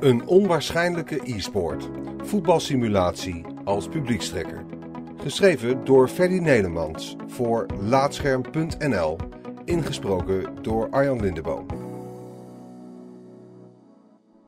Een onwaarschijnlijke e-sport. Voetbalsimulatie als publiekstrekker. Geschreven door Ferdy Nedermans voor Laatscherm.nl. Ingesproken door Arjan Lindeboom.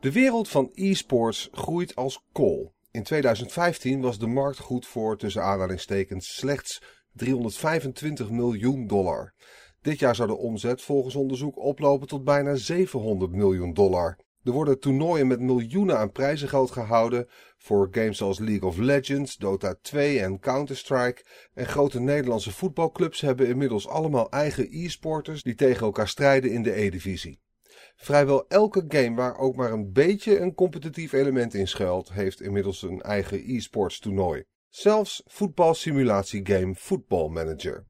De wereld van e-sports groeit als kool. In 2015 was de markt goed voor tussen aanhalingstekens slechts 325 miljoen dollar. Dit jaar zou de omzet volgens onderzoek oplopen tot bijna 700 miljoen dollar. Er worden toernooien met miljoenen aan prijzengeld gehouden voor games zoals League of Legends, Dota 2 en Counter-Strike. En grote Nederlandse voetbalclubs hebben inmiddels allemaal eigen e-sporters die tegen elkaar strijden in de E-divisie. Vrijwel elke game waar ook maar een beetje een competitief element in schuilt, heeft inmiddels een eigen e-sports toernooi. Zelfs voetbalsimulatiegame Football Manager.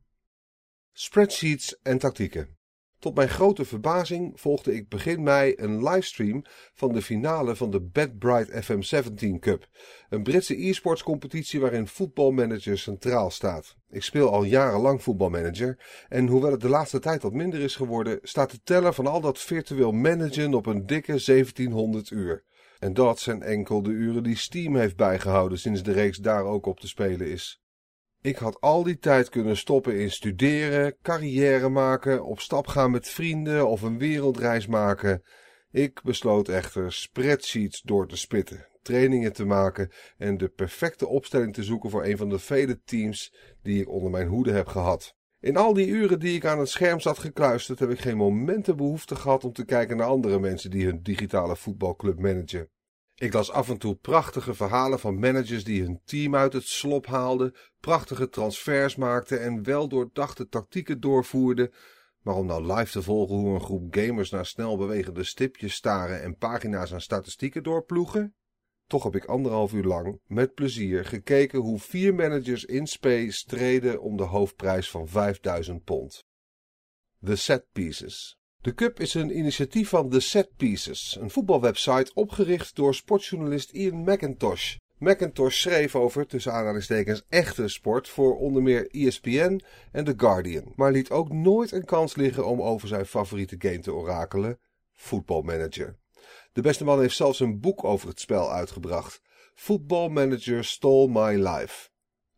Spreadsheets en tactieken. Tot mijn grote verbazing volgde ik begin mei een livestream van de finale van de BetBright FM17 Cup, een Britse e-sports competitie waarin voetbalmanager centraal staat. Ik speel al jarenlang voetbalmanager en hoewel het de laatste tijd wat minder is geworden, staat de teller van al dat virtueel managen op een dikke 1700 uur. En dat zijn enkel de uren die Steam heeft bijgehouden sinds de reeks daar ook op te spelen is. Ik had al die tijd kunnen stoppen in studeren, carrière maken, op stap gaan met vrienden of een wereldreis maken. Ik besloot echter spreadsheets door te spitten, trainingen te maken en de perfecte opstelling te zoeken voor een van de vele teams die ik onder mijn hoede heb gehad. In al die uren die ik aan het scherm zat gekluisterd heb ik geen momenten behoefte gehad om te kijken naar andere mensen die hun digitale voetbalclub managen. Ik las af en toe prachtige verhalen van managers die hun team uit het slop haalden, prachtige transfers maakten en wel doordachte tactieken doorvoerden. Maar om nou live te volgen hoe een groep gamers naar snel bewegende stipjes staren en pagina's aan statistieken doorploegen? Toch heb ik anderhalf uur lang met plezier gekeken hoe vier managers in spe streden om de hoofdprijs van 5000 pond. The Set Pieces de Cup is een initiatief van The Set Pieces, een voetbalwebsite opgericht door sportjournalist Ian McIntosh. McIntosh schreef over, tussen aanhalingstekens, echte sport voor onder meer ESPN en The Guardian, maar liet ook nooit een kans liggen om over zijn favoriete game te orakelen, Football Manager. De beste man heeft zelfs een boek over het spel uitgebracht. Football Manager Stole My Life.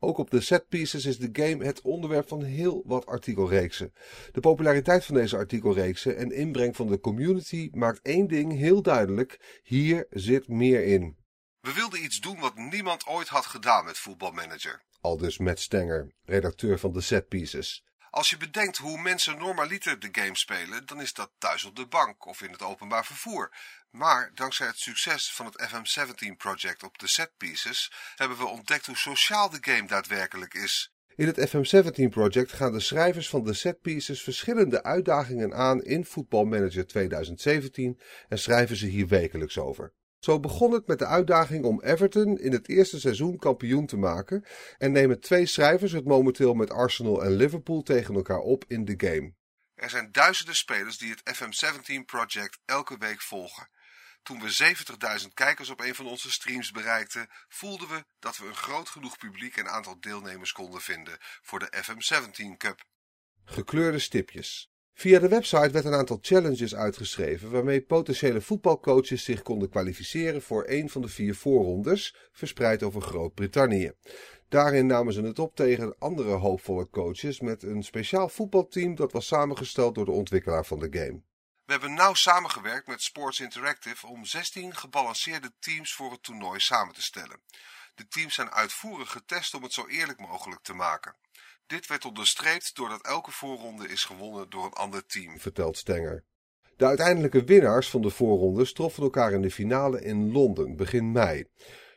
Ook op de setpieces is de game het onderwerp van heel wat artikelreeksen. De populariteit van deze artikelreeksen en inbreng van de community maakt één ding heel duidelijk: hier zit meer in. We wilden iets doen wat niemand ooit had gedaan met voetbalmanager. Aldus Matt Stenger, redacteur van de setpieces. Als je bedenkt hoe mensen normaliter de game spelen, dan is dat thuis op de bank of in het openbaar vervoer. Maar dankzij het succes van het FM17 project op de setpieces hebben we ontdekt hoe sociaal de game daadwerkelijk is. In het FM17 project gaan de schrijvers van de setpieces verschillende uitdagingen aan in Football Manager 2017 en schrijven ze hier wekelijks over. Zo begon het met de uitdaging om Everton in het eerste seizoen kampioen te maken en nemen twee schrijvers het momenteel met Arsenal en Liverpool tegen elkaar op in de game. Er zijn duizenden spelers die het FM17 project elke week volgen. Toen we 70.000 kijkers op een van onze streams bereikten, voelden we dat we een groot genoeg publiek en aantal deelnemers konden vinden voor de FM17 Cup. Gekleurde stipjes. Via de website werd een aantal challenges uitgeschreven waarmee potentiële voetbalcoaches zich konden kwalificeren voor een van de vier voorrondes, verspreid over Groot-Brittannië. Daarin namen ze het op tegen andere hoopvolle coaches met een speciaal voetbalteam dat was samengesteld door de ontwikkelaar van de game. We hebben nauw samengewerkt met Sports Interactive om 16 gebalanceerde teams voor het toernooi samen te stellen. De teams zijn uitvoerig getest om het zo eerlijk mogelijk te maken. Dit werd onderstreept doordat elke voorronde is gewonnen door een ander team, vertelt Stenger. De uiteindelijke winnaars van de voorrondes troffen elkaar in de finale in Londen begin mei.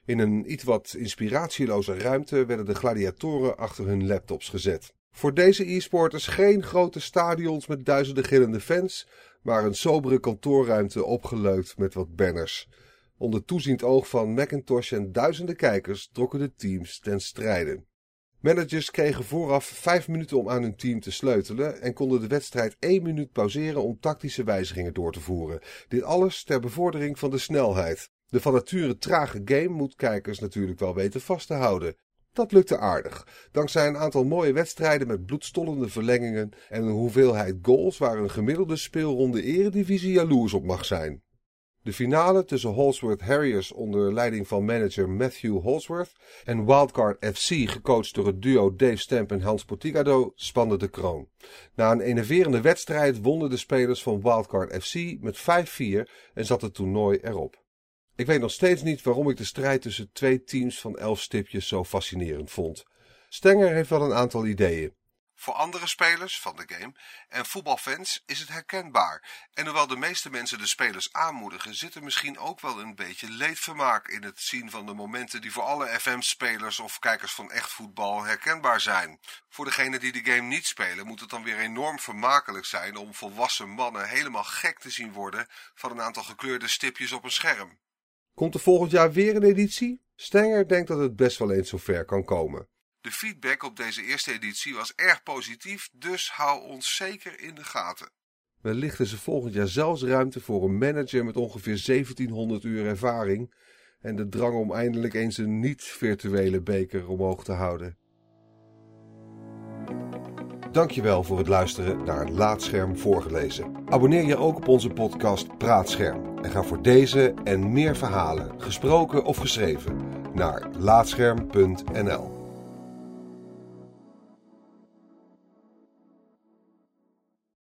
In een iets wat inspiratieloze ruimte werden de gladiatoren achter hun laptops gezet. Voor deze e-sporters geen grote stadions met duizenden gillende fans, maar een sobere kantoorruimte opgeleukt met wat banners. Onder toeziend oog van Macintosh en duizenden kijkers trokken de teams ten strijde. Managers kregen vooraf vijf minuten om aan hun team te sleutelen en konden de wedstrijd één minuut pauzeren om tactische wijzigingen door te voeren. Dit alles ter bevordering van de snelheid. De van nature trage game moet kijkers natuurlijk wel weten vast te houden. Dat lukte aardig, dankzij een aantal mooie wedstrijden met bloedstollende verlengingen en een hoeveelheid goals waar een gemiddelde speelronde eredivisie jaloers op mag zijn. De finale tussen Holsworth Harriers onder leiding van manager Matthew Holsworth en Wildcard FC, gecoacht door het duo Dave Stamp en Hans Porticado, spande de kroon. Na een enerverende wedstrijd wonnen de spelers van Wildcard FC met 5-4 en zat het toernooi erop. Ik weet nog steeds niet waarom ik de strijd tussen twee teams van elf stipjes zo fascinerend vond. Stenger heeft wel een aantal ideeën. Voor andere spelers van de game en voetbalfans is het herkenbaar. En hoewel de meeste mensen de spelers aanmoedigen, zit er misschien ook wel een beetje leedvermaak in het zien van de momenten die voor alle FM-spelers of kijkers van echt voetbal herkenbaar zijn. Voor degenen die de game niet spelen, moet het dan weer enorm vermakelijk zijn om volwassen mannen helemaal gek te zien worden van een aantal gekleurde stipjes op een scherm. Komt er volgend jaar weer een editie? Stenger denkt dat het best wel eens zover kan komen. De feedback op deze eerste editie was erg positief, dus hou ons zeker in de gaten. Wellicht is er volgend jaar zelfs ruimte voor een manager met ongeveer 1700 uur ervaring en de drang om eindelijk eens een niet-virtuele beker omhoog te houden. Dankjewel voor het luisteren naar Laatscherm voorgelezen. Abonneer je ook op onze podcast Praatscherm en ga voor deze en meer verhalen, gesproken of geschreven, naar laatscherm.nl.